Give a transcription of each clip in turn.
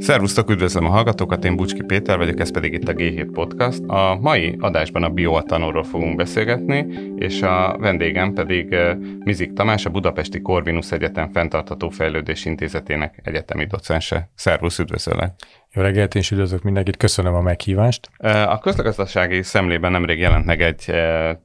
Szervusztok, üdvözlöm a hallgatókat, én Bucski Péter vagyok, ez pedig itt a G7 Podcast. A mai adásban a bioetanolról fogunk beszélgetni, és a vendégem pedig Mizik Tamás, a Budapesti Corvinus Egyetem Fentartató Fejlődés Intézetének egyetemi docense. Szervusz, üdvözöllek! Jó reggelt, és üdvözlök mindenkit, köszönöm a meghívást. A közgazdasági szemlében nemrég jelent meg egy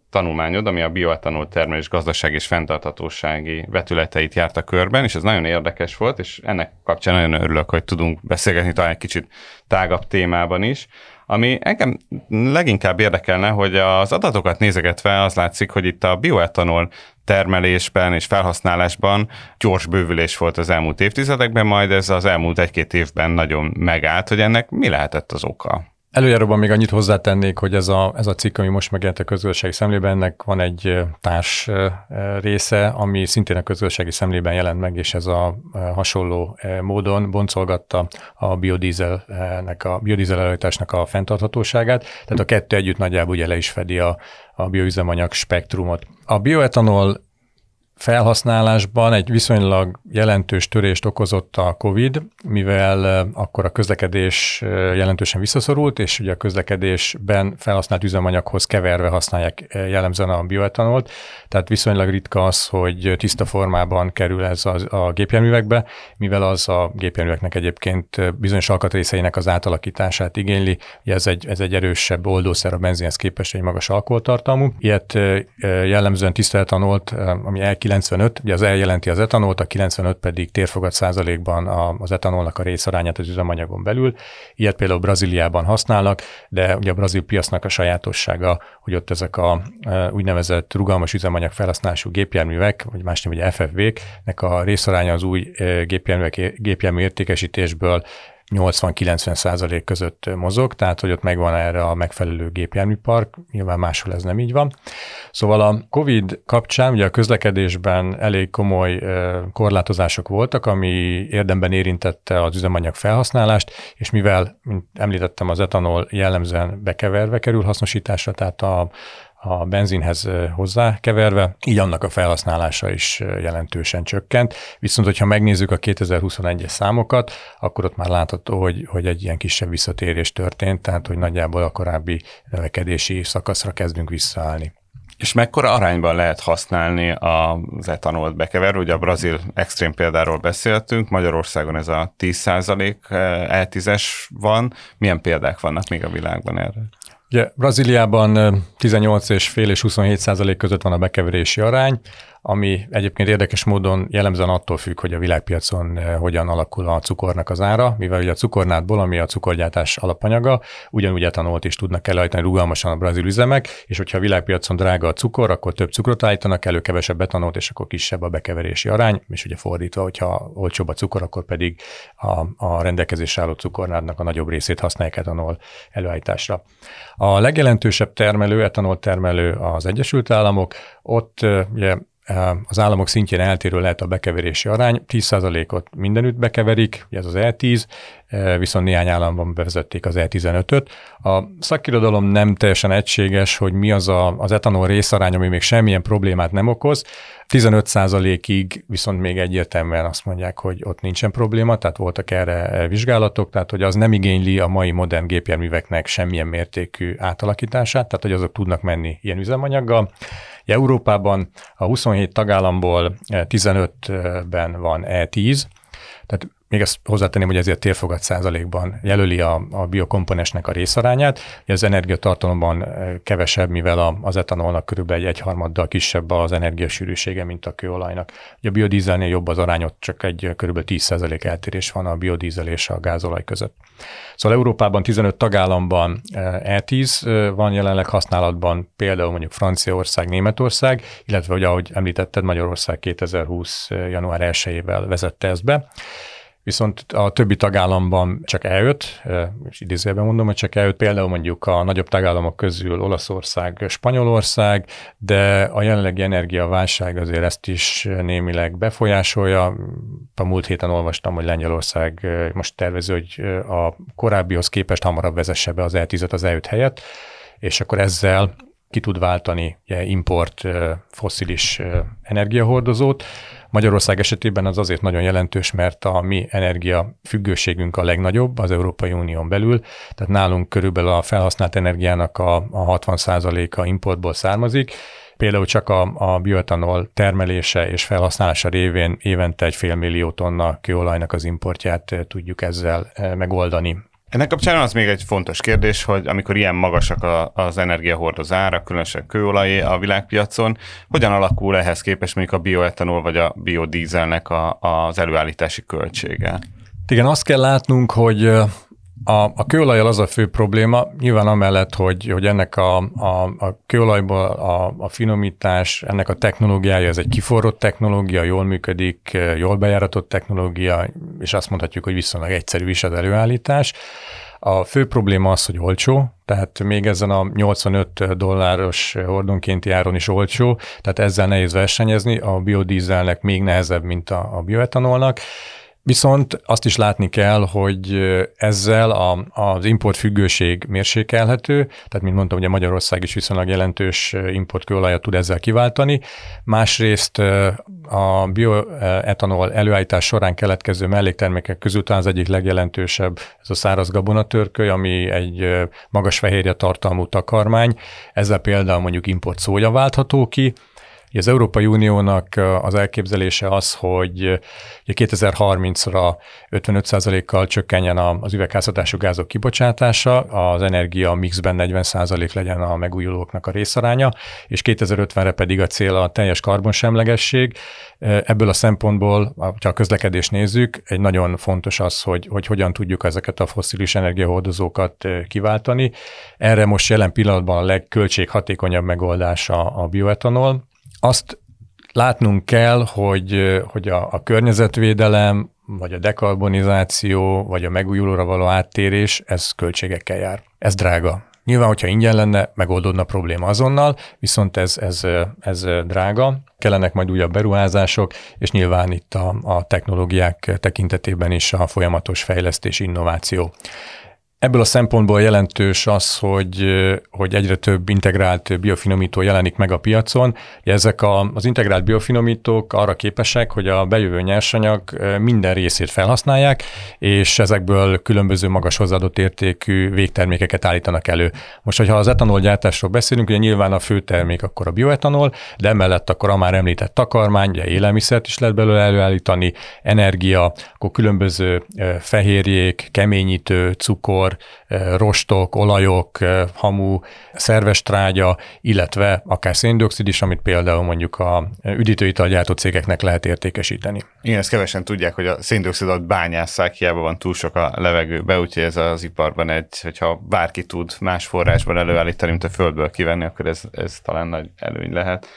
tanulmányod, ami a bioetanol termelés gazdaság és fenntarthatósági vetületeit járta körben, és ez nagyon érdekes volt, és ennek kapcsán nagyon örülök, hogy tudunk beszélgetni talán egy kicsit tágabb témában is. Ami engem leginkább érdekelne, hogy az adatokat nézegetve az látszik, hogy itt a bioetanol termelésben és felhasználásban gyors bővülés volt az elmúlt évtizedekben, majd ez az elmúlt egy-két évben nagyon megállt, hogy ennek mi lehetett az oka? Előjáróban még annyit hozzátennék, hogy ez a, ez a cikk, ami most megjelent a közgazdasági szemlében, ennek van egy társ része, ami szintén a közgazdasági szemlében jelent meg, és ez a hasonló módon boncolgatta a biodízelnek, a biodízel előállításnak a fenntarthatóságát. Tehát a kettő együtt nagyjából ugye le is fedi a, a bioüzemanyag spektrumot. A bioetanol felhasználásban egy viszonylag jelentős törést okozott a COVID, mivel akkor a közlekedés jelentősen visszaszorult, és ugye a közlekedésben felhasznált üzemanyaghoz keverve használják jellemzően a bioetanolt, tehát viszonylag ritka az, hogy tiszta formában kerül ez a, a gépjárművekbe, mivel az a gépjárműveknek egyébként bizonyos alkatrészeinek az átalakítását igényli, ugye ez egy, ez egy erősebb oldószer a benzinhez képest egy magas alkoholtartalmú. Ilyet jellemzően tiszta etanolt, ami el 95, ugye az eljelenti az etanolt, a 95 pedig térfogat százalékban az etanolnak a részarányát az üzemanyagon belül. Ilyet például Brazíliában használnak, de ugye a brazil piacnak a sajátossága, hogy ott ezek a e, úgynevezett rugalmas üzemanyag felhasználású gépjárművek, vagy más név, vagy FFV-k, nek a részaránya az új e, gépjárművek, gépjármű értékesítésből 80-90 százalék között mozog, tehát hogy ott megvan erre a megfelelő gépjárműpark, nyilván máshol ez nem így van. Szóval a COVID kapcsán ugye a közlekedésben elég komoly korlátozások voltak, ami érdemben érintette az üzemanyag felhasználást, és mivel, mint említettem, az etanol jellemzően bekeverve kerül hasznosításra, tehát a a benzinhez hozzákeverve, így annak a felhasználása is jelentősen csökkent. Viszont, hogyha megnézzük a 2021-es számokat, akkor ott már látható, hogy, hogy egy ilyen kisebb visszatérés történt, tehát hogy nagyjából a korábbi növekedési szakaszra kezdünk visszaállni. És mekkora arányban lehet használni az etanolt bekeverő? Ugye a brazil extrém példáról beszéltünk, Magyarországon ez a 10% E10-es van. Milyen példák vannak még a világban erre? Ugye Brazíliában 18 és fél és 27 százalék között van a bekeverési arány, ami egyébként érdekes módon jellemzően attól függ, hogy a világpiacon hogyan alakul a cukornak az ára, mivel ugye a cukornátból, ami a cukorgyártás alapanyaga, ugyanúgy etanolt is tudnak előállítani rugalmasan a brazil üzemek, és hogyha a világpiacon drága a cukor, akkor több cukrot állítanak elő, kevesebb etanolt, és akkor kisebb a bekeverési arány, és ugye fordítva, hogyha olcsóbb a cukor, akkor pedig a, a rendelkezésre álló cukornádnak a nagyobb részét használják etanol előállításra. A legjelentősebb termelő, etanol termelő az Egyesült Államok, ott ugye az államok szintjén eltérő lehet a bekeverési arány, 10%-ot mindenütt bekeverik, ez az E10, viszont néhány államban bevezették az E15-öt. A szakirodalom nem teljesen egységes, hogy mi az a, az etanol részarány, ami még semmilyen problémát nem okoz. 15%-ig viszont még egyértelműen azt mondják, hogy ott nincsen probléma, tehát voltak erre vizsgálatok, tehát hogy az nem igényli a mai modern gépjárműveknek semmilyen mértékű átalakítását, tehát hogy azok tudnak menni ilyen üzemanyaggal. Európában a 27 tagállamból 15-ben van E10, tehát még ezt hozzátenném, hogy ezért térfogat százalékban jelöli a, a biokomponensnek a részarányát. Az energiatartalomban eh, kevesebb, mivel a, az etanolnak körülbelül egy egyharmaddal kisebb az energiasűrűsége, mint a kőolajnak. Ugye a biodízelnél jobb az arányot, csak egy kb. 10 százalék eltérés van a biodízel és a gázolaj között. Szóval Európában 15 tagállamban E10 eh, eh, van jelenleg használatban, például mondjuk Franciaország, Németország, illetve, hogy ahogy említetted, Magyarország 2020. január 1-ével vezette ezt be viszont a többi tagállamban csak eljött, és idézőjelben mondom, hogy csak eljött, például mondjuk a nagyobb tagállamok közül Olaszország, Spanyolország, de a jelenlegi energiaválság azért ezt is némileg befolyásolja. A múlt héten olvastam, hogy Lengyelország most tervező, hogy a korábbihoz képest hamarabb vezesse be az E10-et az E5 helyett, és akkor ezzel ki tud váltani import foszilis energiahordozót. Magyarország esetében az azért nagyon jelentős, mert a mi energia függőségünk a legnagyobb az Európai Unión belül, tehát nálunk körülbelül a felhasznált energiának a, a 60%-a importból származik, Például csak a, a bioetanol termelése és felhasználása révén évente egy fél millió tonna kőolajnak az importját tudjuk ezzel megoldani. Ennek kapcsán az még egy fontos kérdés, hogy amikor ilyen magasak a, az energiahordozó ára, különösen kőolaj a világpiacon, hogyan alakul ehhez képest mondjuk a bioetanol vagy a biodízelnek a, az előállítási költsége? Igen, azt kell látnunk, hogy a, a kőolajjal az a fő probléma, nyilván amellett, hogy, hogy ennek a, a, a kőolajból a, a finomítás, ennek a technológiája, ez egy kiforrott technológia, jól működik, jól bejáratott technológia, és azt mondhatjuk, hogy viszonylag egyszerű is az előállítás. A fő probléma az, hogy olcsó, tehát még ezen a 85 dolláros hordonkénti áron is olcsó, tehát ezzel nehéz versenyezni, a biodízelnek még nehezebb, mint a, a bioetanolnak, Viszont azt is látni kell, hogy ezzel a, az import függőség mérsékelhető, tehát mint mondtam, ugye Magyarország is viszonylag jelentős importkőolajat tud ezzel kiváltani. Másrészt a bioetanol előállítás során keletkező melléktermékek közül talán az egyik legjelentősebb ez a száraz gabonatörköly, ami egy magas fehérje tartalmú takarmány. Ezzel például mondjuk import szója váltható ki, az Európai Uniónak az elképzelése az, hogy 2030-ra 55%-kal csökkenjen az üvegházhatású gázok kibocsátása, az energia mixben 40% legyen a megújulóknak a részaránya, és 2050-re pedig a cél a teljes karbonsemlegesség. Ebből a szempontból, ha a közlekedést nézzük, egy nagyon fontos az, hogy, hogy hogyan tudjuk ezeket a foszilis energiahordozókat kiváltani. Erre most jelen pillanatban a legköltséghatékonyabb megoldása a bioetanol, azt látnunk kell, hogy, hogy a, a környezetvédelem, vagy a dekarbonizáció, vagy a megújulóra való áttérés, ez költségekkel jár. Ez drága. Nyilván, hogyha ingyen lenne, megoldódna a probléma azonnal, viszont ez, ez, ez drága, kellenek majd újabb beruházások, és nyilván itt a, a technológiák tekintetében is a folyamatos fejlesztés, innováció. Ebből a szempontból jelentős az, hogy, hogy egyre több integrált biofinomító jelenik meg a piacon. Ezek a, az integrált biofinomítók arra képesek, hogy a bejövő nyersanyag minden részét felhasználják, és ezekből különböző magas hozzáadott értékű végtermékeket állítanak elő. Most, hogyha az etanol gyártásról beszélünk, ugye nyilván a fő termék akkor a bioetanol, de emellett akkor a már említett takarmány, ugye élelmiszert is lehet belőle előállítani, energia, akkor különböző fehérjék, keményítő, cukor, Eh, rostok, olajok, eh, hamu, szerves trágya, illetve akár széndiokszid is, amit például mondjuk a üdítőitalgyártó cégeknek lehet értékesíteni. Igen, ezt kevesen tudják, hogy a széndiokszidot bányásszák, hiába van túl sok a levegőbe, úgyhogy ez az iparban egy, hogyha bárki tud más forrásban előállítani, mint a földből kivenni, akkor ez, ez talán nagy előny lehet.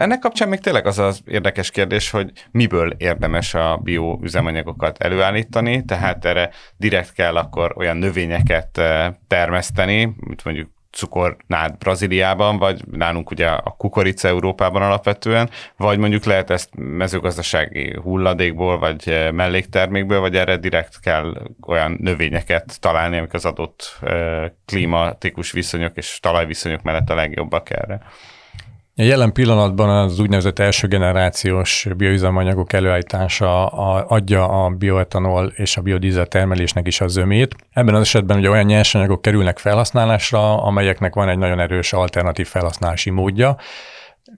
Ennek kapcsán még tényleg az az érdekes kérdés, hogy miből érdemes a bioüzemanyagokat előállítani, tehát erre direkt kell akkor olyan növényeket eh, termeszteni, mint mondjuk cukornád Brazíliában, vagy nálunk ugye a kukorica Európában alapvetően, vagy mondjuk lehet ezt mezőgazdasági hulladékból, vagy eh, melléktermékből, vagy erre direkt kell olyan növényeket találni, amik az adott eh, klimatikus viszonyok és talajviszonyok mellett a legjobbak erre. Jelen pillanatban az úgynevezett első generációs bioüzemanyagok előállítása adja a bioetanol és a biodízel termelésnek is a zömét. Ebben az esetben ugye olyan nyersanyagok kerülnek felhasználásra, amelyeknek van egy nagyon erős alternatív felhasználási módja.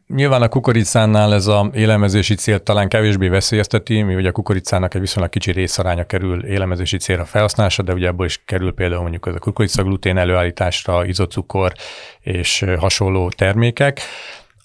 Nyilván a kukoricánál ez a élelmezési cél talán kevésbé veszélyezteti, mi ugye a kukoricának egy viszonylag kicsi részaránya kerül élelmezési célra felhasználásra, de ugye ebből is kerül például mondjuk az a kukoricaglutén előállításra, izocukor és hasonló termékek.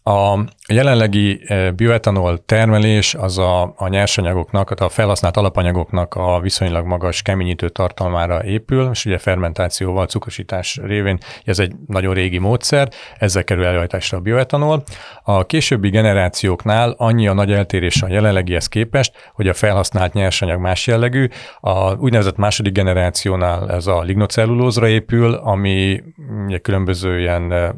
A jelenlegi eh, bioetanol termelés az a, a nyersanyagoknak, a felhasznált alapanyagoknak a viszonylag magas keményítő tartalmára épül, és ugye fermentációval, cukrosítás révén ez egy nagyon régi módszer, ezzel kerül előállításra a bioetanol. A későbbi generációknál annyi a nagy eltérés a jelenlegihez képest, hogy a felhasznált nyersanyag más jellegű. A úgynevezett második generációnál ez a lignocellulózra épül, ami ugye különböző ilyen eh,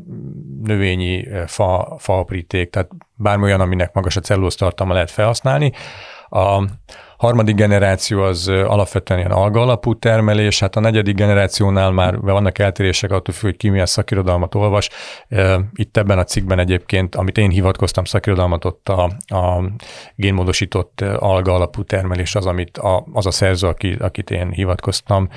növényi eh, fa, fa apríték, tehát bármi olyan, aminek magas a cellulóz tartalma lehet felhasználni. A harmadik generáció az alapvetően ilyen alga alapú termelés, hát a negyedik generációnál már vannak eltérések attól függ, hogy ki milyen szakirodalmat olvas. Itt ebben a cikkben egyébként, amit én hivatkoztam szakirodalmat, ott a, a génmódosított alga alapú termelés az, amit a, az a szerző, aki, akit én hivatkoztam,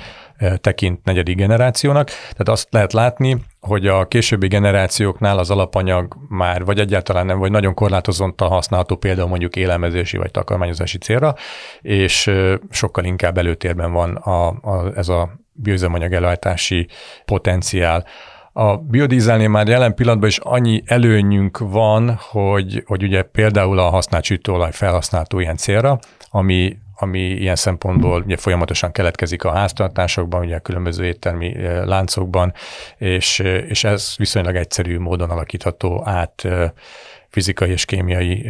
tekint negyedik generációnak. Tehát azt lehet látni, hogy a későbbi generációknál az alapanyag már vagy egyáltalán nem, vagy nagyon korlátozottan használható például mondjuk élelmezési vagy takarmányozási célra, és sokkal inkább előtérben van a, a, ez a bioüzemanyag előállítási potenciál. A biodízelnél már jelen pillanatban is annyi előnyünk van, hogy, hogy ugye például a használt sütőolaj felhasználható ilyen célra, ami ami ilyen szempontból ugye folyamatosan keletkezik a háztartásokban, ugye a különböző éttermi láncokban, és, és ez viszonylag egyszerű módon alakítható át fizikai és kémiai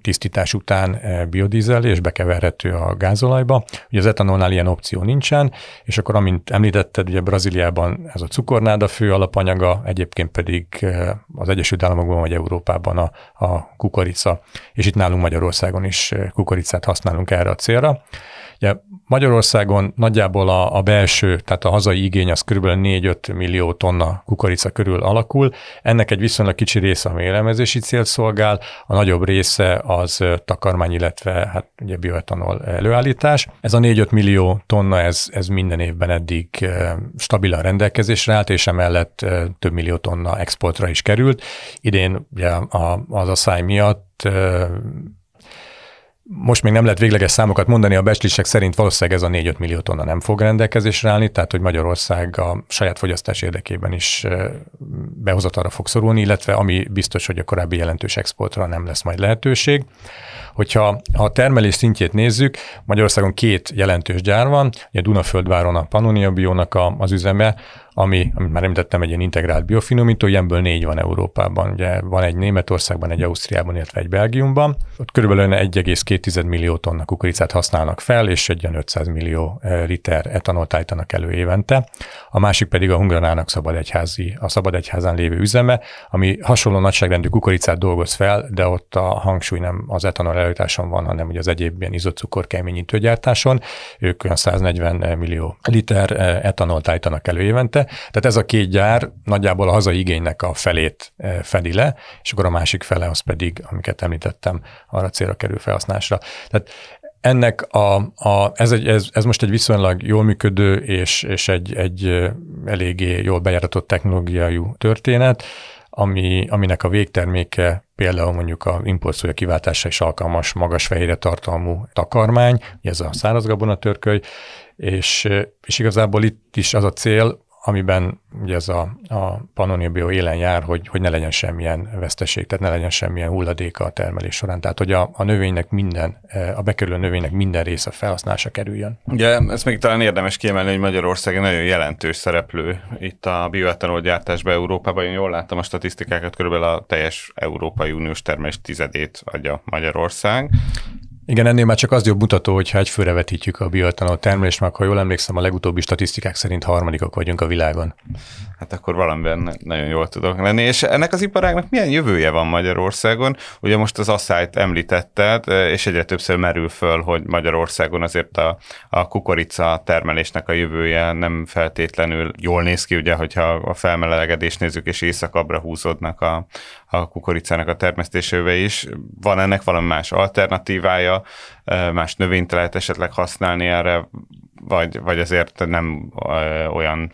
tisztítás után biodízel, és bekeverhető a gázolajba. Ugye az etanolnál ilyen opció nincsen, és akkor amint említetted, ugye Brazíliában ez a cukornáda fő alapanyaga, egyébként pedig az Egyesült Államokban vagy Európában a, a kukorica, és itt nálunk Magyarországon is kukoricát használunk erre a célra. Ugye Magyarországon nagyjából a, a belső, tehát a hazai igény az kb. 4-5 millió tonna kukorica körül alakul. Ennek egy viszonylag kicsi része a élelmezési célt szolgál, a nagyobb része az takarmány, illetve hát ugye bioetanol előállítás. Ez a 4-5 millió tonna, ez, ez minden évben eddig stabilan rendelkezésre állt, és emellett több millió tonna exportra is került. Idén ugye az a száj miatt most még nem lehet végleges számokat mondani, a becslések szerint valószínűleg ez a 4-5 millió tonna nem fog rendelkezésre állni, tehát hogy Magyarország a saját fogyasztás érdekében is behozatalra fog szorulni, illetve ami biztos, hogy a korábbi jelentős exportra nem lesz majd lehetőség. Hogyha a termelés szintjét nézzük, Magyarországon két jelentős gyár van, ugye Dunaföldváron a Pannonia Biónak az üzeme, ami, amit már említettem, egy ilyen integrált biofinomító, ilyenből négy van Európában. Ugye van egy Németországban, egy Ausztriában, illetve egy Belgiumban. Ott körülbelül 1,2 millió tonna kukoricát használnak fel, és egy ilyen 500 millió eh, liter etanolt állítanak elő évente. A másik pedig a Hungranának szabad egyházi, a szabad egyházán lévő üzeme, ami hasonló nagyságrendű kukoricát dolgoz fel, de ott a hangsúly nem az etanol előállításon van, hanem ugye az egyéb ilyen izocukor keményítőgyártáson. Ők olyan 140 millió liter eh, etanolt állítanak elő évente, tehát ez a két gyár nagyjából a hazai igénynek a felét e, fedi le, és akkor a másik fele az pedig, amiket említettem, arra célra kerül felhasználásra. Tehát ennek a, a ez, egy, ez, ez most egy viszonylag jól működő és, és egy, egy eléggé jól bejáratott technológiájú történet, ami, aminek a végterméke például mondjuk a impulszója kiváltása is alkalmas magas fehérje tartalmú takarmány, ez a szárazgabonatörköly, és, és igazából itt is az a cél, amiben ugye ez a, a Pannonia élen jár, hogy, hogy ne legyen semmilyen veszteség, tehát ne legyen semmilyen hulladéka a termelés során. Tehát, hogy a, a növénynek minden, a bekerülő növénynek minden része felhasználása kerüljön. Ugye ezt még talán érdemes kiemelni, hogy Magyarország egy nagyon jelentős szereplő itt a bioetanol gyártásban Európában. Én jól láttam a statisztikákat, körülbelül a teljes Európai Uniós termelés tizedét adja Magyarország. Igen, ennél már csak az jobb mutató, hogyha egyfőre vetítjük a bioetanol termelést, mert ha jól emlékszem, a legutóbbi statisztikák szerint harmadikak vagyunk a világon. Hát akkor valamiben nagyon jól tudok lenni. És ennek az iparágnak milyen jövője van Magyarországon? Ugye most az asszályt említetted, és egyre többször merül föl, hogy Magyarországon azért a, a kukorica termelésnek a jövője nem feltétlenül jól néz ki, ugye, hogyha a felmelegedést nézzük, és éjszakabbra húzódnak a, a kukoricának a termesztésébe is. Van ennek valami más alternatívája, más növényt lehet esetleg használni erre, vagy, vagy azért nem olyan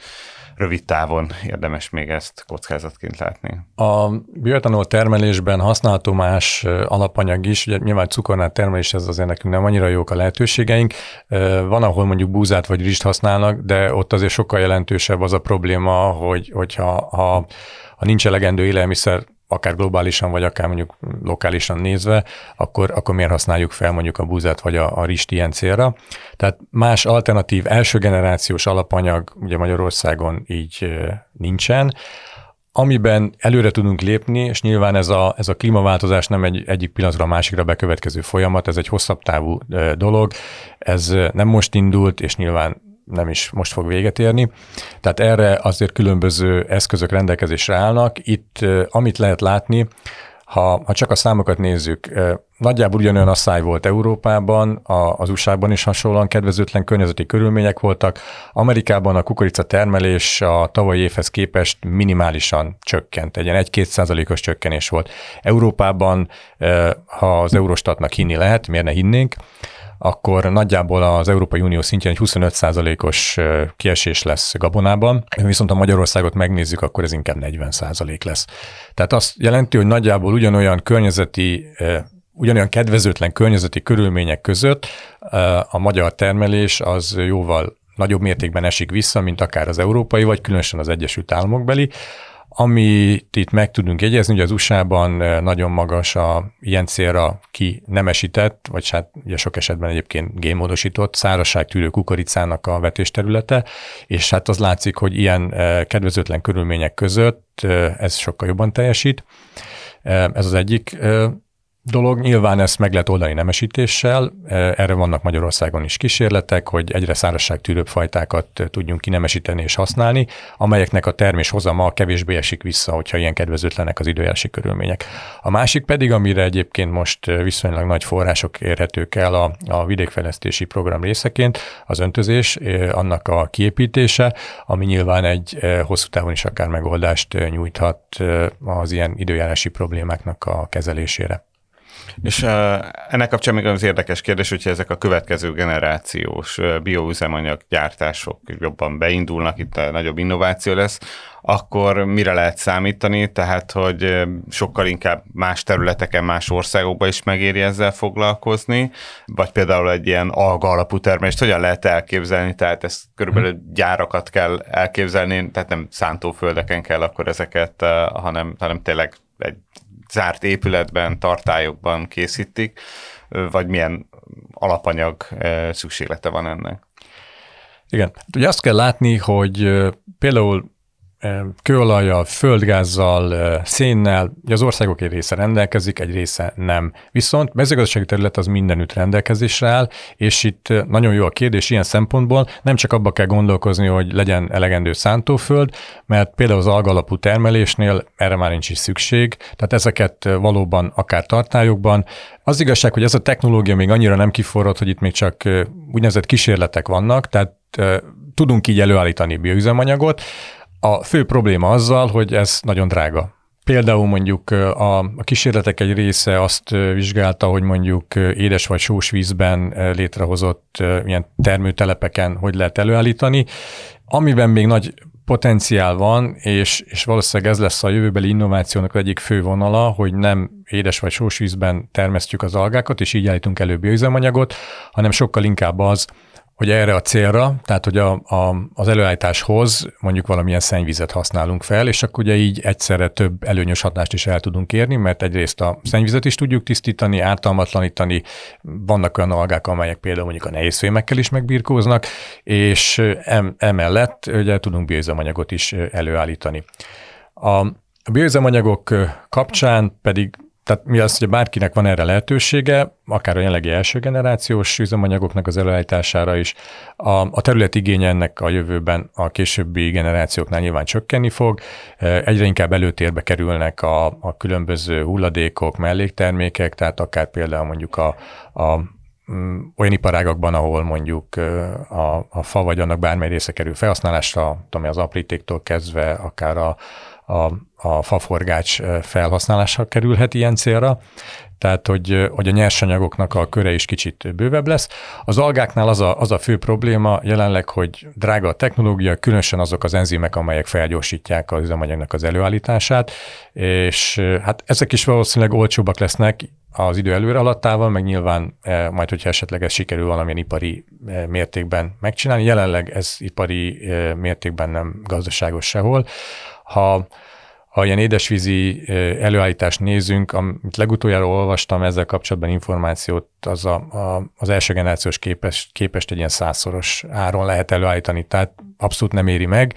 rövid távon érdemes még ezt kockázatként látni. A bioetanol termelésben használható más alapanyag is, ugye nyilván cukornát termelés, ez azért nekünk nem annyira jók a lehetőségeink. Van, ahol mondjuk búzát vagy rizst használnak, de ott azért sokkal jelentősebb az a probléma, hogy, hogyha ha, ha nincs elegendő élelmiszer akár globálisan, vagy akár mondjuk lokálisan nézve, akkor, akkor miért használjuk fel mondjuk a búzát vagy a, a rist ilyen célra. Tehát más alternatív első generációs alapanyag ugye Magyarországon így nincsen, amiben előre tudunk lépni, és nyilván ez a, ez a klímaváltozás nem egy egyik pillanatra a másikra bekövetkező folyamat, ez egy hosszabb távú dolog, ez nem most indult, és nyilván nem is most fog véget érni. Tehát erre azért különböző eszközök rendelkezésre állnak. Itt, amit lehet látni, Ha, ha csak a számokat nézzük, nagyjából ugyanolyan asszály volt Európában, a, az USA-ban is hasonlóan kedvezőtlen környezeti körülmények voltak. Amerikában a kukorica termelés a tavalyi évhez képest minimálisan csökkent, egy ilyen 1-2 százalékos csökkenés volt. Európában, ha az Eurostatnak hinni lehet, miért ne hinnénk, akkor nagyjából az Európai Unió szintjén egy 25%-os kiesés lesz gabonában, viszont ha Magyarországot megnézzük, akkor ez inkább 40% lesz. Tehát azt jelenti, hogy nagyjából ugyanolyan környezeti ugyanolyan kedvezőtlen környezeti körülmények között a magyar termelés az jóval nagyobb mértékben esik vissza, mint akár az európai, vagy különösen az Egyesült Államok beli. Amit itt meg tudunk jegyezni, hogy az USA-ban nagyon magas a ilyen célra ki nemesített, vagy hát ugye sok esetben egyébként génmódosított tűrő kukoricának a vetésterülete, és hát az látszik, hogy ilyen kedvezőtlen körülmények között ez sokkal jobban teljesít. Ez az egyik dolog. Nyilván ezt meg lehet oldani nemesítéssel, e, erre vannak Magyarországon is kísérletek, hogy egyre szárazságtűrőbb fajtákat tudjunk kinemesíteni és használni, amelyeknek a termés hozama kevésbé esik vissza, hogyha ilyen kedvezőtlenek az időjárási körülmények. A másik pedig, amire egyébként most viszonylag nagy források érhetők el a, a vidékfejlesztési program részeként, az öntözés, e, annak a kiépítése, ami nyilván egy e, hosszú távon is akár megoldást nyújthat az ilyen időjárási problémáknak a kezelésére. És uh, ennek kapcsán még az érdekes kérdés, hogyha ezek a következő generációs uh, bioüzemanyag gyártások jobban beindulnak, itt a nagyobb innováció lesz, akkor mire lehet számítani? Tehát, hogy sokkal inkább más területeken, más országokban is megéri ezzel foglalkozni, vagy például egy ilyen alga alapú termelést hogyan lehet elképzelni? Tehát ezt körülbelül hm. gyárakat kell elképzelni, tehát nem szántóföldeken kell akkor ezeket, hanem, hanem tényleg egy zárt épületben, tartályokban készítik, vagy milyen alapanyag szükséglete van ennek? Igen. Hát ugye azt kell látni, hogy például kőolajjal, földgázzal, szénnel, az országok egy része rendelkezik, egy része nem. Viszont mezőgazdasági terület az mindenütt rendelkezésre áll, és itt nagyon jó a kérdés ilyen szempontból, nem csak abba kell gondolkozni, hogy legyen elegendő szántóföld, mert például az algalapú termelésnél erre már nincs is szükség, tehát ezeket valóban akár tartályokban. Az igazság, hogy ez a technológia még annyira nem kiforrott, hogy itt még csak úgynevezett kísérletek vannak, tehát tudunk így előállítani bioüzemanyagot, a fő probléma azzal, hogy ez nagyon drága. Például mondjuk a, a kísérletek egy része azt vizsgálta, hogy mondjuk édes vagy sós vízben létrehozott ilyen termőtelepeken hogy lehet előállítani, amiben még nagy potenciál van, és, és valószínűleg ez lesz a jövőbeli innovációnak egyik fő vonala, hogy nem édes vagy sós vízben termesztjük az algákat, és így állítunk elő bioüzemanyagot, hanem sokkal inkább az, hogy erre a célra, tehát hogy a, a, az előállításhoz mondjuk valamilyen szennyvizet használunk fel, és akkor ugye így egyszerre több előnyös hatást is el tudunk érni, mert egyrészt a szennyvizet is tudjuk tisztítani, ártalmatlanítani, vannak olyan algák, amelyek például mondjuk a nehézfémekkel is megbirkóznak, és em, emellett ugye tudunk bioüzemanyagot is előállítani. A bioüzemanyagok kapcsán pedig tehát mi az, hogy bárkinek van erre lehetősége, akár a jelenlegi első generációs üzemanyagoknak az előállítására is, a, a terület igénye ennek a jövőben a későbbi generációknál nyilván csökkenni fog, egyre inkább előtérbe kerülnek a, a különböző hulladékok, melléktermékek, tehát akár például mondjuk a, a mm, olyan iparágakban, ahol mondjuk a, a fa vagy annak bármely része kerül felhasználásra, tudom, az aprítéktól kezdve, akár a, a, a faforgács felhasználása kerülhet ilyen célra, tehát hogy, hogy a nyersanyagoknak a köre is kicsit bővebb lesz. Az algáknál az a, az a fő probléma jelenleg, hogy drága a technológia, különösen azok az enzimek, amelyek felgyorsítják az üzemanyagnak az előállítását, és hát ezek is valószínűleg olcsóbbak lesznek az idő előre alattával, meg nyilván majd, hogyha esetleg ez sikerül valamilyen ipari mértékben megcsinálni. Jelenleg ez ipari mértékben nem gazdaságos sehol ha, ha ilyen édesvízi előállítást nézünk, amit legutoljára olvastam ezzel kapcsolatban információt, az a, a, az első generációs képest, képest egy ilyen százszoros áron lehet előállítani, tehát abszolút nem éri meg.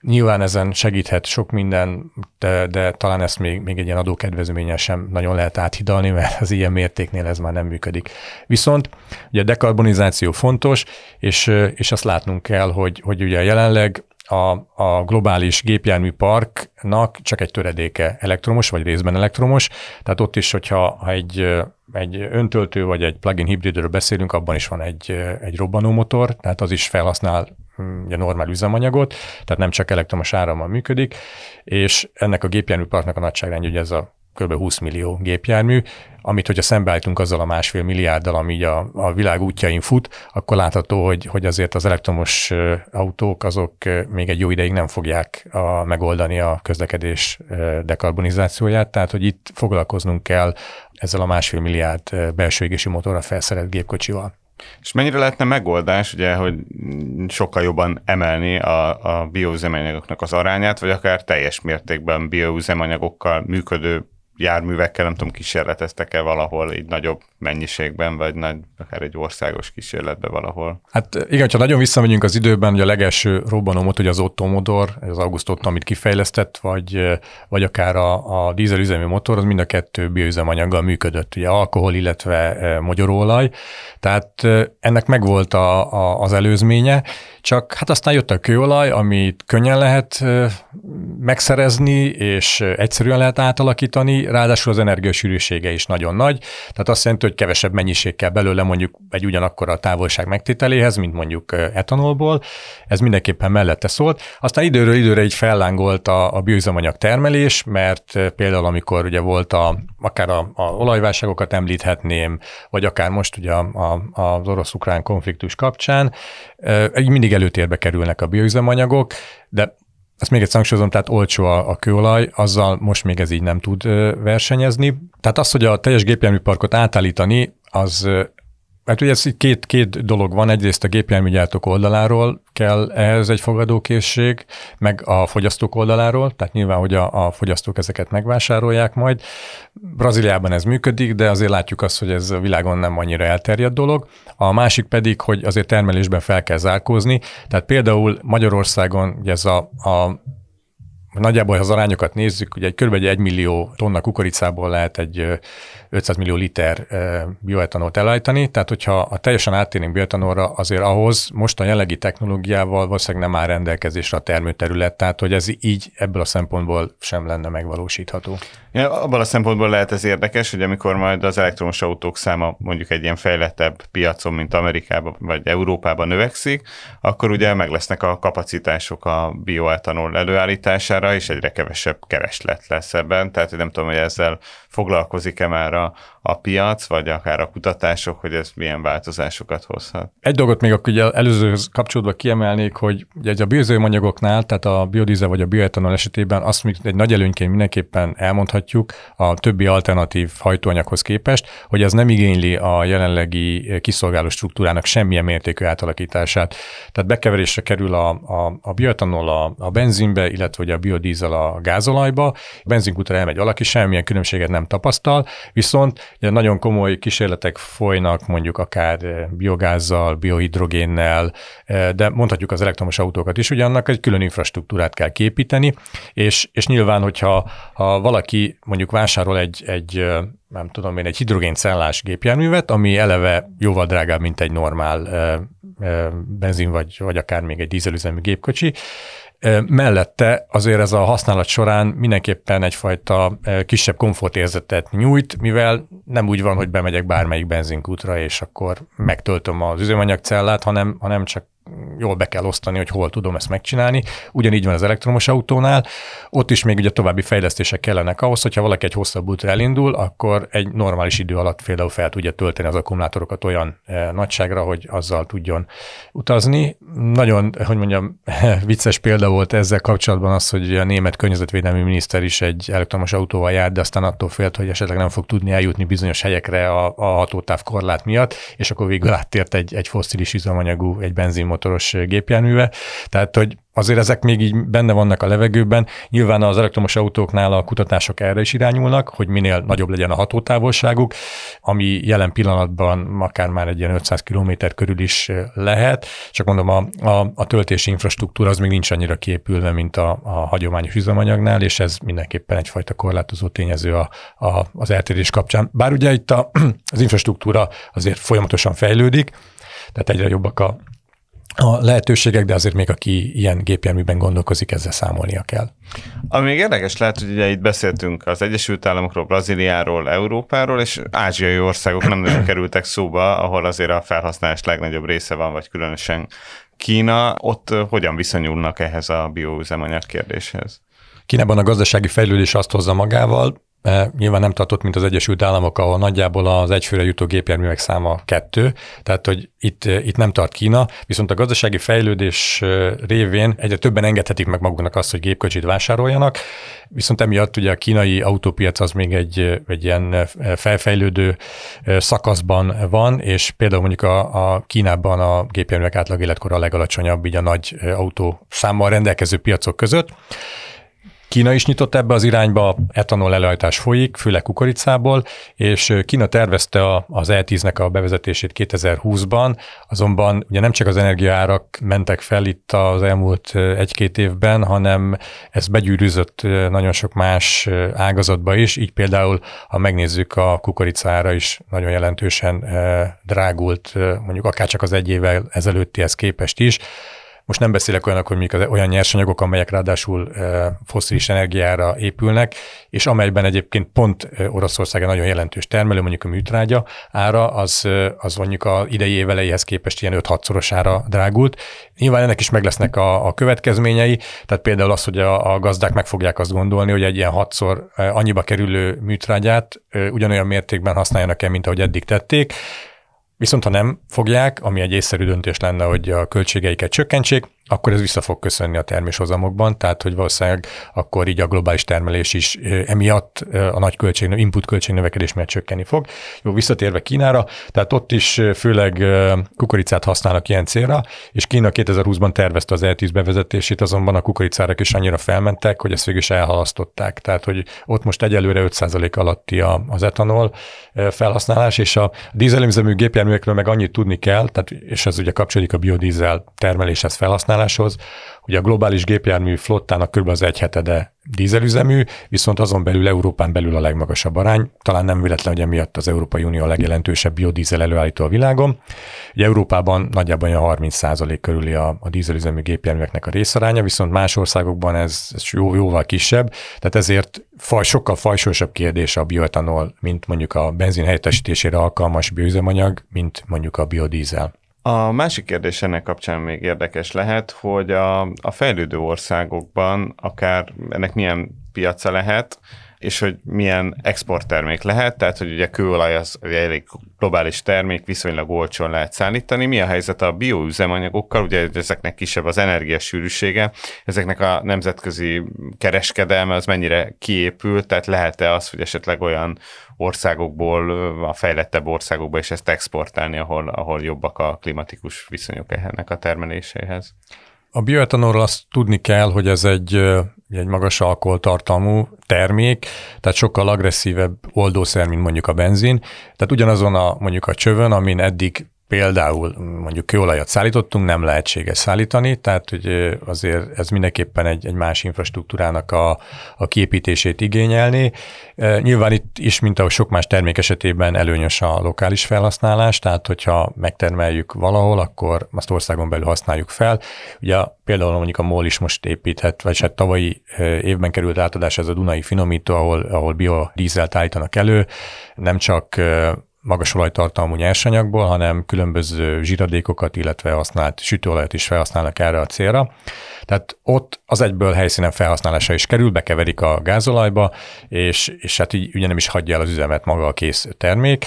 Nyilván ezen segíthet sok minden, de, de talán ezt még, még egy ilyen adókedvezménnyel sem nagyon lehet áthidalni, mert az ilyen mértéknél ez már nem működik. Viszont ugye a dekarbonizáció fontos, és, és azt látnunk kell, hogy, hogy ugye jelenleg a, a globális gépjárműparknak csak egy töredéke elektromos, vagy részben elektromos, tehát ott is, hogyha ha egy, egy öntöltő vagy egy plug-in hibridről beszélünk, abban is van egy, egy robbanómotor, tehát az is felhasznál hm, ugye normál üzemanyagot, tehát nem csak elektromos árammal működik, és ennek a gépjárműparknak a nagyságrendje, ugye ez a kb. 20 millió gépjármű, amit hogyha szembeállítunk azzal a másfél milliárddal, ami a, a világ útjain fut, akkor látható, hogy, hogy azért az elektromos autók azok még egy jó ideig nem fogják a, megoldani a közlekedés dekarbonizációját, tehát hogy itt foglalkoznunk kell ezzel a másfél milliárd belső égési motorra felszerelt gépkocsival. És mennyire lehetne megoldás, ugye, hogy sokkal jobban emelni a, a bioüzemanyagoknak az arányát, vagy akár teljes mértékben bioüzemanyagokkal működő járművekkel, nem tudom, kísérleteztek-e valahol így nagyobb mennyiségben, vagy nagy, akár egy országos kísérletben valahol? Hát igen, ha nagyon visszamegyünk az időben, hogy a legelső robbanómot, hogy az Otto motor, az August Otto, amit kifejlesztett, vagy, vagy akár a, a dízelüzemű motor, az mind a kettő bioüzemanyaggal működött, ugye alkohol, illetve e, magyarolaj. Tehát e, ennek megvolt a, a, az előzménye, csak hát aztán jött a kőolaj, amit könnyen lehet e, megszerezni, és egyszerűen lehet átalakítani, ráadásul az energiasűrűsége is nagyon nagy. Tehát azt jelenti, hogy kevesebb mennyiség kell belőle mondjuk egy ugyanakkor a távolság megtételéhez, mint mondjuk etanolból. Ez mindenképpen mellette szólt. Aztán időről időre így fellángolt a, a bioüzemanyag termelés, mert például amikor ugye volt a, akár a, a olajválságokat említhetném, vagy akár most ugye a, a, az orosz-ukrán konfliktus kapcsán, így mindig előtérbe kerülnek a bioüzemanyagok, de ezt még egy hangsúlyozom, tehát olcsó a, a kőolaj, azzal most még ez így nem tud versenyezni. Tehát az, hogy a teljes gépjárműparkot átállítani, az mert ugye ez két, két dolog van, egyrészt a gépjárműgyártók oldaláról kell ehhez egy fogadókészség, meg a fogyasztók oldaláról, tehát nyilván, hogy a, a fogyasztók ezeket megvásárolják majd. Brazíliában ez működik, de azért látjuk azt, hogy ez a világon nem annyira elterjedt dolog. A másik pedig, hogy azért termelésben fel kell zárkózni, tehát például Magyarországon ez a, a Nagyjából, ha az arányokat nézzük, ugye kb. 1 millió tonna kukoricából lehet egy 500 millió liter bioetanolt elállítani, tehát hogyha a teljesen áttérnénk bioetanolra, azért ahhoz most a jelenlegi technológiával valószínűleg nem áll rendelkezésre a termőterület, tehát hogy ez így ebből a szempontból sem lenne megvalósítható. Ja, abban a szempontból lehet ez érdekes, hogy amikor majd az elektromos autók száma mondjuk egy ilyen fejlettebb piacon, mint Amerikában vagy Európában növekszik, akkor ugye meg lesznek a kapacitások a bioetanol előállítására, és egyre kevesebb kereslet lesz ebben, tehát nem tudom, hogy ezzel foglalkozik-e már a, a piac, vagy akár a kutatások, hogy ez milyen változásokat hozhat. Egy dolgot még akkor ugye előzőhöz kapcsolódva kiemelnék, hogy ugye a bioüzemanyagoknál, tehát a biodízel vagy a bioetanol esetében azt még egy nagy előnyként mindenképpen elmondhatjuk a többi alternatív hajtóanyaghoz képest, hogy ez nem igényli a jelenlegi kiszolgáló struktúrának semmilyen mértékű átalakítását. Tehát bekeverésre kerül a, a, a bioetanol a, a benzinbe, illetve hogy a biodízel a gázolajba, a benzinkútra elmegy valaki, semmilyen különbséget nem tapasztal, viszont Ugye nagyon komoly kísérletek folynak mondjuk akár eh, biogázzal, biohidrogénnel, eh, de mondhatjuk az elektromos autókat is, ugye annak egy külön infrastruktúrát kell képíteni, és, és nyilván, hogyha ha valaki mondjuk vásárol egy, egy eh, nem tudom én, egy hidrogéncellás gépjárművet, ami eleve jóval drágább, mint egy normál benzin vagy, vagy akár még egy dízelüzemű gépkocsi, Mellette azért ez a használat során mindenképpen egyfajta kisebb komfortérzetet nyújt, mivel nem úgy van, hogy bemegyek bármelyik benzinkútra, és akkor megtöltöm az üzemanyagcellát, hanem, hanem csak jól be kell osztani, hogy hol tudom ezt megcsinálni. Ugyanígy van az elektromos autónál. Ott is még ugye további fejlesztések kellenek ahhoz, hogyha valaki egy hosszabb útra elindul, akkor egy normális idő alatt például fel tudja tölteni az akkumulátorokat olyan e, nagyságra, hogy azzal tudjon utazni. Nagyon, hogy mondjam, vicces példa volt ezzel kapcsolatban az, hogy a német környezetvédelmi miniszter is egy elektromos autóval járt, de aztán attól félt, hogy esetleg nem fog tudni eljutni bizonyos helyekre a, a hatótáv korlát miatt, és akkor végül áttért egy, egy fosszilis üzemanyagú, egy benzin motoros gépjárműve. Tehát, hogy azért ezek még így benne vannak a levegőben. Nyilván az elektromos autóknál a kutatások erre is irányulnak, hogy minél nagyobb legyen a hatótávolságuk, ami jelen pillanatban akár már egy ilyen 500 km körül is lehet. Csak mondom, a, a, a töltési infrastruktúra az még nincs annyira képülve, mint a, a hagyományos üzemanyagnál, és ez mindenképpen egyfajta korlátozó tényező a, a, az eltérés kapcsán. Bár ugye itt a, az infrastruktúra azért folyamatosan fejlődik, tehát egyre jobbak a a lehetőségek, de azért még aki ilyen gépjárműben gondolkozik, ezzel számolnia kell. Ami még érdekes lehet, hogy ugye itt beszéltünk az Egyesült Államokról, Brazíliáról, Európáról, és ázsiai országok nem nagyon kerültek szóba, ahol azért a felhasználás legnagyobb része van, vagy különösen Kína. Ott hogyan viszonyulnak ehhez a bioüzemanyag kérdéshez? Kínában a gazdasági fejlődés azt hozza magával, nyilván nem tartott, mint az Egyesült Államok, ahol nagyjából az egyfőre jutó gépjárművek száma kettő, tehát hogy itt, itt nem tart Kína, viszont a gazdasági fejlődés révén egyre többen engedhetik meg maguknak azt, hogy gépkocsit vásároljanak, viszont emiatt ugye a kínai autópiac az még egy, egy ilyen felfejlődő szakaszban van, és például mondjuk a, a Kínában a gépjárművek átlag életkora a legalacsonyabb, így a nagy autó számmal rendelkező piacok között. Kína is nyitott ebbe az irányba, etanol előállítás folyik, főleg kukoricából, és Kína tervezte az E10-nek a bevezetését 2020-ban, azonban ugye nem csak az energiaárak mentek fel itt az elmúlt egy-két évben, hanem ez begyűrűzött nagyon sok más ágazatba is, így például, ha megnézzük, a kukoricára is nagyon jelentősen drágult, mondjuk akár csak az egy évvel ezelőttihez képest is, most nem beszélek olyanok, hogy az olyan nyersanyagok, amelyek ráadásul foszilis energiára épülnek, és amelyben egyébként pont Oroszország nagyon jelentős termelő, mondjuk a műtrágya ára, az, az mondjuk a idei évelejéhez képest ilyen 5-6-szorosára drágult. Nyilván ennek is meg lesznek a, a következményei, tehát például az, hogy a, a gazdák meg fogják azt gondolni, hogy egy ilyen hatszor annyiba kerülő műtrágyát ugyanolyan mértékben használjanak el, mint ahogy eddig tették, Viszont ha nem fogják, ami egy észszerű döntés lenne, hogy a költségeiket csökkentsék, akkor ez vissza fog köszönni a terméshozamokban, tehát hogy valószínűleg akkor így a globális termelés is emiatt a nagy költség, input költségnövekedés miatt csökkenni fog. Jó, visszatérve Kínára, tehát ott is főleg kukoricát használnak ilyen célra, és Kína 2020-ban tervezte az E10 bevezetését, azonban a kukoricárak is annyira felmentek, hogy ezt végül is elhalasztották. Tehát, hogy ott most egyelőre 5% alatti az etanol felhasználás, és a dízelüzemű gépjárművekről meg annyit tudni kell, tehát, és ez ugye kapcsolódik a biodízel termeléshez felhasználás, felhasználáshoz. Ugye a globális gépjármű flottának kb. az egy hetede dízelüzemű, viszont azon belül Európán belül a legmagasabb arány. Talán nem véletlen, hogy emiatt az Európai Unió a legjelentősebb biodízel előállító a világon. Ugye Európában nagyjából a 30% körüli a, a dízelüzemű gépjárműveknek a részaránya, viszont más országokban ez, ez jó, jóval kisebb, tehát ezért faj, sokkal fajsósabb kérdés a bioetanol, mint mondjuk a benzin helyettesítésére alkalmas bioüzemanyag, mint mondjuk a biodízel. A másik kérdés ennek kapcsán még érdekes lehet, hogy a, a fejlődő országokban akár ennek milyen piaca lehet, és hogy milyen exporttermék lehet, tehát hogy ugye kőolaj az egy elég globális termék, viszonylag olcsón lehet szállítani. Mi a helyzet a bioüzemanyagokkal, ugye ezeknek kisebb az energiasűrűsége, ezeknek a nemzetközi kereskedelme az mennyire kiépült, tehát lehet-e az, hogy esetleg olyan országokból, a fejlettebb országokba is ezt exportálni, ahol, ahol jobbak a klimatikus viszonyok ennek a termeléséhez? A bioetanolról azt tudni kell, hogy ez egy, egy magas alkoholtartalmú termék, tehát sokkal agresszívebb oldószer, mint mondjuk a benzin. Tehát ugyanazon a mondjuk a csövön, amin eddig például mondjuk kőolajat szállítottunk, nem lehetséges szállítani, tehát hogy azért ez mindenképpen egy, egy más infrastruktúrának a, a kiépítését igényelni. Nyilván itt is, mint ahogy sok más termék esetében előnyös a lokális felhasználás, tehát hogyha megtermeljük valahol, akkor azt országon belül használjuk fel. Ugye például mondjuk a MOL is most építhet, vagy hát tavalyi évben került átadás ez a Dunai finomító, ahol, ahol biodízelt állítanak elő, nem csak magas olajtartalmú nyersanyagból, hanem különböző zsíradékokat, illetve használt sütőolajat is felhasználnak erre a célra. Tehát ott az egyből helyszínen felhasználása is kerül, bekeverik a gázolajba, és, és hát így ugye nem is hagyja el az üzemet maga a kész termék.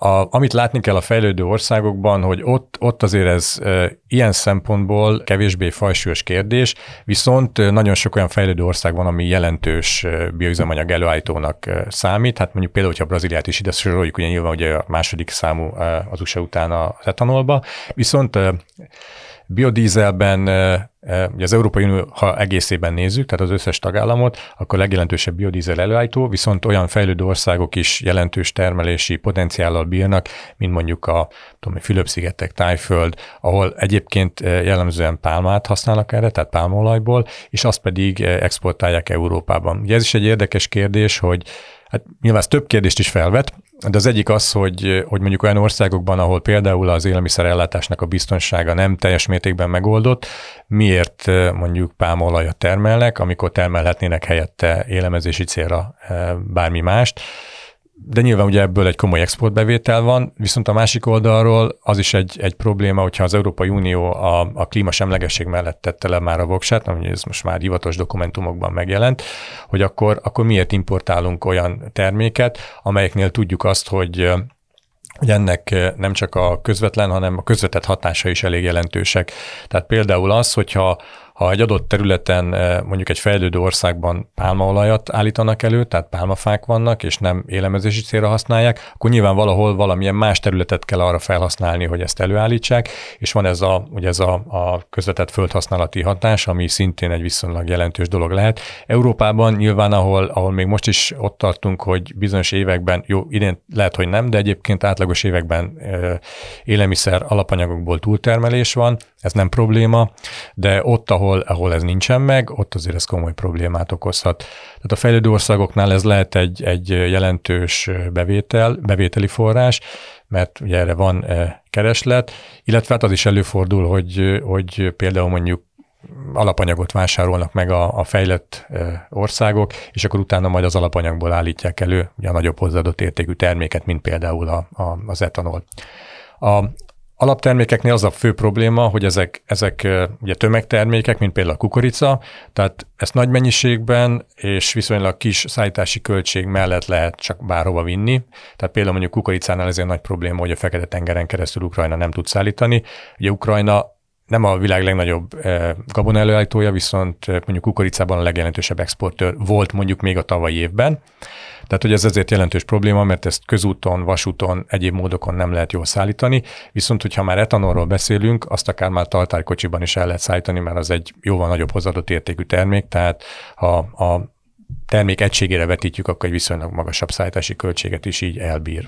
A, amit látni kell a fejlődő országokban, hogy ott, ott azért ez e, ilyen szempontból kevésbé fajsúlyos kérdés, viszont nagyon sok olyan fejlődő ország van, ami jelentős bioüzemanyag előállítónak számít. Hát mondjuk például, hogyha Brazíliát is ide soroljuk, ugye nyilván ugye a második számú az USA után az etanolba, viszont biodízelben Ugye az Európai Unió, ha egészében nézzük, tehát az összes tagállamot, akkor legjelentősebb biodízel előállító, viszont olyan fejlődő országok is jelentős termelési potenciállal bírnak, mint mondjuk a tudom, Fülöp-szigetek, Tájföld, ahol egyébként jellemzően pálmát használnak erre, tehát pálmaolajból, és azt pedig exportálják Európában. Ugye ez is egy érdekes kérdés, hogy Hát nyilván ez több kérdést is felvet, de az egyik az, hogy, hogy mondjuk olyan országokban, ahol például az élelmiszerellátásnak a biztonsága nem teljes mértékben megoldott, miért mondjuk pálmaolajat termelnek, amikor termelhetnének helyette élemezési célra bármi mást de nyilván ugye ebből egy komoly exportbevétel van, viszont a másik oldalról az is egy, egy probléma, hogyha az Európai Unió a, a klímasemlegesség mellett tette le már a voksát, ami ez most már hivatos dokumentumokban megjelent, hogy akkor, akkor miért importálunk olyan terméket, amelyeknél tudjuk azt, hogy hogy ennek nem csak a közvetlen, hanem a közvetett hatása is elég jelentősek. Tehát például az, hogyha ha egy adott területen, eh, mondjuk egy fejlődő országban pálmaolajat állítanak elő, tehát pálmafák vannak, és nem élemezési célra használják, akkor nyilván valahol valamilyen más területet kell arra felhasználni, hogy ezt előállítsák, és van ez a, ugye ez a, a közvetett földhasználati hatás, ami szintén egy viszonylag jelentős dolog lehet. Európában nyilván, ahol, ahol még most is ott tartunk, hogy bizonyos években, jó, idén lehet, hogy nem, de egyébként átlagos években eh, élelmiszer alapanyagokból túltermelés van, ez nem probléma, de ott, ahol, ahol ez nincsen meg, ott azért ez komoly problémát okozhat. Tehát a fejlődő országoknál ez lehet egy, egy jelentős bevétel, bevételi forrás, mert ugye erre van kereslet, illetve hát az is előfordul, hogy, hogy például mondjuk alapanyagot vásárolnak meg a, a fejlett országok, és akkor utána majd az alapanyagból állítják elő ugye a nagyobb hozzáadott értékű terméket, mint például a, a, az etanol. A, Alaptermékeknél az a fő probléma, hogy ezek, ezek ugye tömegtermékek, mint például a kukorica, tehát ezt nagy mennyiségben és viszonylag kis szállítási költség mellett lehet csak bárhova vinni. Tehát például mondjuk kukoricánál ez egy nagy probléma, hogy a Fekete-tengeren keresztül Ukrajna nem tud szállítani. Ugye Ukrajna nem a világ legnagyobb gabona előállítója, viszont mondjuk kukoricában a legjelentősebb exportőr volt mondjuk még a tavalyi évben. Tehát, hogy ez ezért jelentős probléma, mert ezt közúton, vasúton, egyéb módokon nem lehet jól szállítani, viszont hogyha már etanolról beszélünk, azt akár már tartálykocsiban is el lehet szállítani, mert az egy jóval nagyobb hozadott értékű termék, tehát ha a termék egységére vetítjük, akkor egy viszonylag magasabb szállítási költséget is így elbír.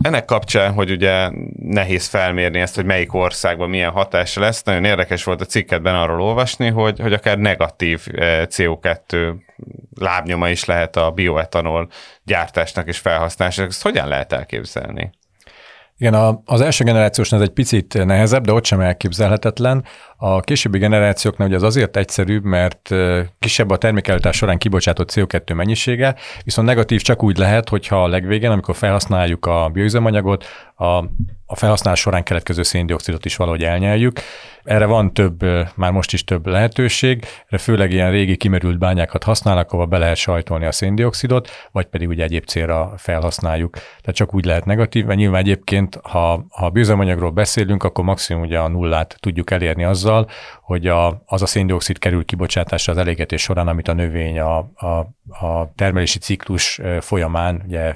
Ennek kapcsán, hogy ugye nehéz felmérni ezt, hogy melyik országban milyen hatása lesz, nagyon érdekes volt a cikketben arról olvasni, hogy, hogy akár negatív eh, CO2 lábnyoma is lehet a bioetanol gyártásnak és felhasználásnak. Ezt hogyan lehet elképzelni? Igen, a, az első generációs ez egy picit nehezebb, de ott sem elképzelhetetlen. A későbbi generációknál ugye az azért egyszerűbb, mert kisebb a termékeltás során kibocsátott CO2 mennyisége, viszont negatív csak úgy lehet, hogyha a legvégén, amikor felhasználjuk a bioüzemanyagot, a a felhasználás során keletkező széndiokszidot is valahogy elnyeljük. Erre van több, már most is több lehetőség, erre főleg ilyen régi kimerült bányákat használnak, ahol be lehet sajtolni a széndiokszidot, vagy pedig ugye egyéb célra felhasználjuk. Tehát csak úgy lehet negatív, mert nyilván egyébként, ha, ha a bűzemanyagról beszélünk, akkor maximum ugye a nullát tudjuk elérni azzal, hogy a, az a széndiokszid kerül kibocsátásra az elégetés során, amit a növény a, a, a termelési ciklus folyamán ugye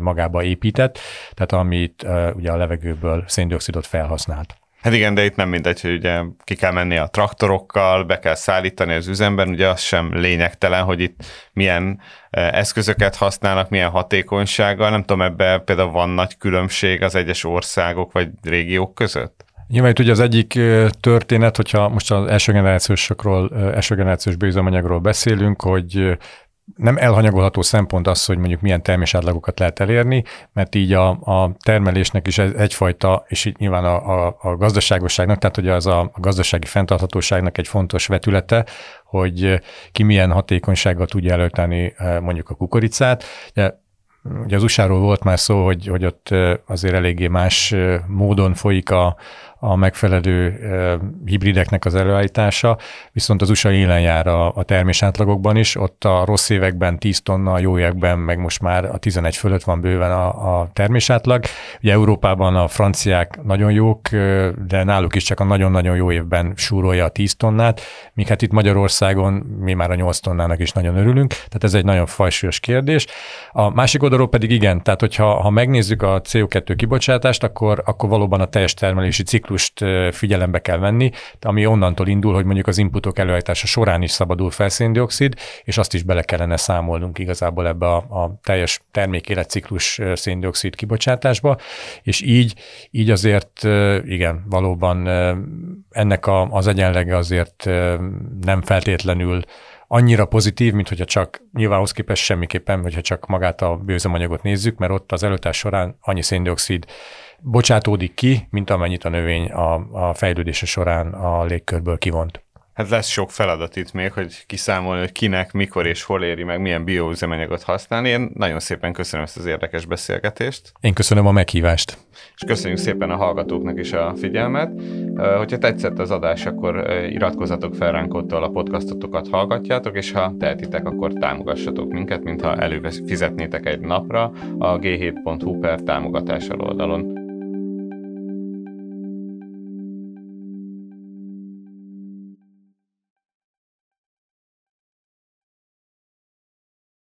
magába épített, tehát amit ugye a levegőből széndiokszidot felhasznált. Hát igen, de itt nem mindegy, hogy ugye ki kell menni a traktorokkal, be kell szállítani az üzemben, ugye az sem lényegtelen, hogy itt milyen eszközöket használnak, milyen hatékonysággal. Nem tudom, ebben például van nagy különbség az egyes országok vagy régiók között? Nyilván itt ugye az egyik történet, hogyha most az első generációsokról, első generációs bőzőmanyagról beszélünk, hogy nem elhanyagolható szempont az, hogy mondjuk milyen termésátlagokat lehet elérni, mert így a, a termelésnek is egyfajta, és így nyilván a, a, a gazdaságosságnak, tehát hogy az a, a gazdasági fenntarthatóságnak egy fontos vetülete, hogy ki milyen hatékonysággal tudja előteni mondjuk a kukoricát. Ugye Ugye az usa volt már szó, hogy, hogy ott azért eléggé más módon folyik a, a megfelelő hibrideknek az előállítása, viszont az USA élen jár a, a termés átlagokban is, ott a rossz években 10 tonna, a jó években meg most már a 11 fölött van bőven a, a termés átlag. Ugye Európában a franciák nagyon jók, de náluk is csak a nagyon-nagyon jó évben súrolja a 10 tonnát, míg hát itt Magyarországon mi már a 8 tonnának is nagyon örülünk, tehát ez egy nagyon fajsúlyos kérdés. A másik oldalról pedig igen, tehát hogyha ha megnézzük a CO2 kibocsátást, akkor, akkor valóban a teljes termelési ciklus ciklust figyelembe kell venni, ami onnantól indul, hogy mondjuk az inputok előállítása során is szabadul fel széndiokszid, és azt is bele kellene számolnunk igazából ebbe a, a teljes termék életciklus széndiokszid kibocsátásba, és így, így azért igen, valóban ennek a, az egyenlege azért nem feltétlenül annyira pozitív, mint hogyha csak nyilvánhoz képest semmiképpen, hogyha csak magát a bőzemanyagot nézzük, mert ott az előtás során annyi széndiokszid bocsátódik ki, mint amennyit a növény a, a fejlődése során a légkörből kivont. Hát lesz sok feladat itt még, hogy kiszámolni, hogy kinek, mikor és hol éri meg, milyen bioüzemanyagot használni. Én nagyon szépen köszönöm ezt az érdekes beszélgetést. Én köszönöm a meghívást. És köszönjük szépen a hallgatóknak is a figyelmet. Hogyha tetszett az adás, akkor iratkozzatok fel ránk ott, a podcastotokat hallgatjátok, és ha tehetitek, akkor támogassatok minket, mintha előfizetnétek egy napra a g7.hu per támogatás oldalon.